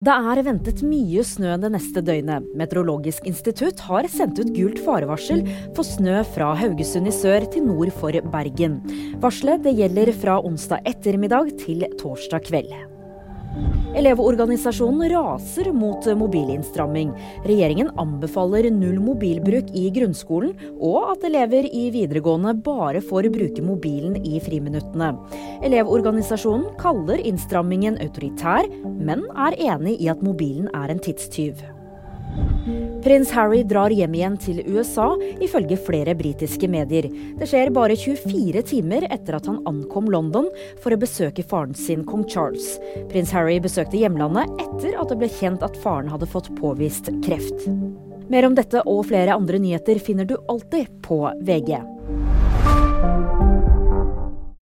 Det er ventet mye snø det neste døgnet. Meteorologisk institutt har sendt ut gult farevarsel for snø fra Haugesund i sør til nord for Bergen. Varselet gjelder fra onsdag ettermiddag til torsdag kveld. Elevorganisasjonen raser mot mobilinnstramming. Regjeringen anbefaler null mobilbruk i grunnskolen, og at elever i videregående bare får bruke mobilen i friminuttene. Elevorganisasjonen kaller innstrammingen autoritær, men er enig i at mobilen er en tidstyv. Prins Harry drar hjem igjen til USA, ifølge flere britiske medier. Det skjer bare 24 timer etter at han ankom London for å besøke faren sin, kong Charles. Prins Harry besøkte hjemlandet etter at det ble kjent at faren hadde fått påvist kreft. Mer om dette og flere andre nyheter finner du alltid på VG.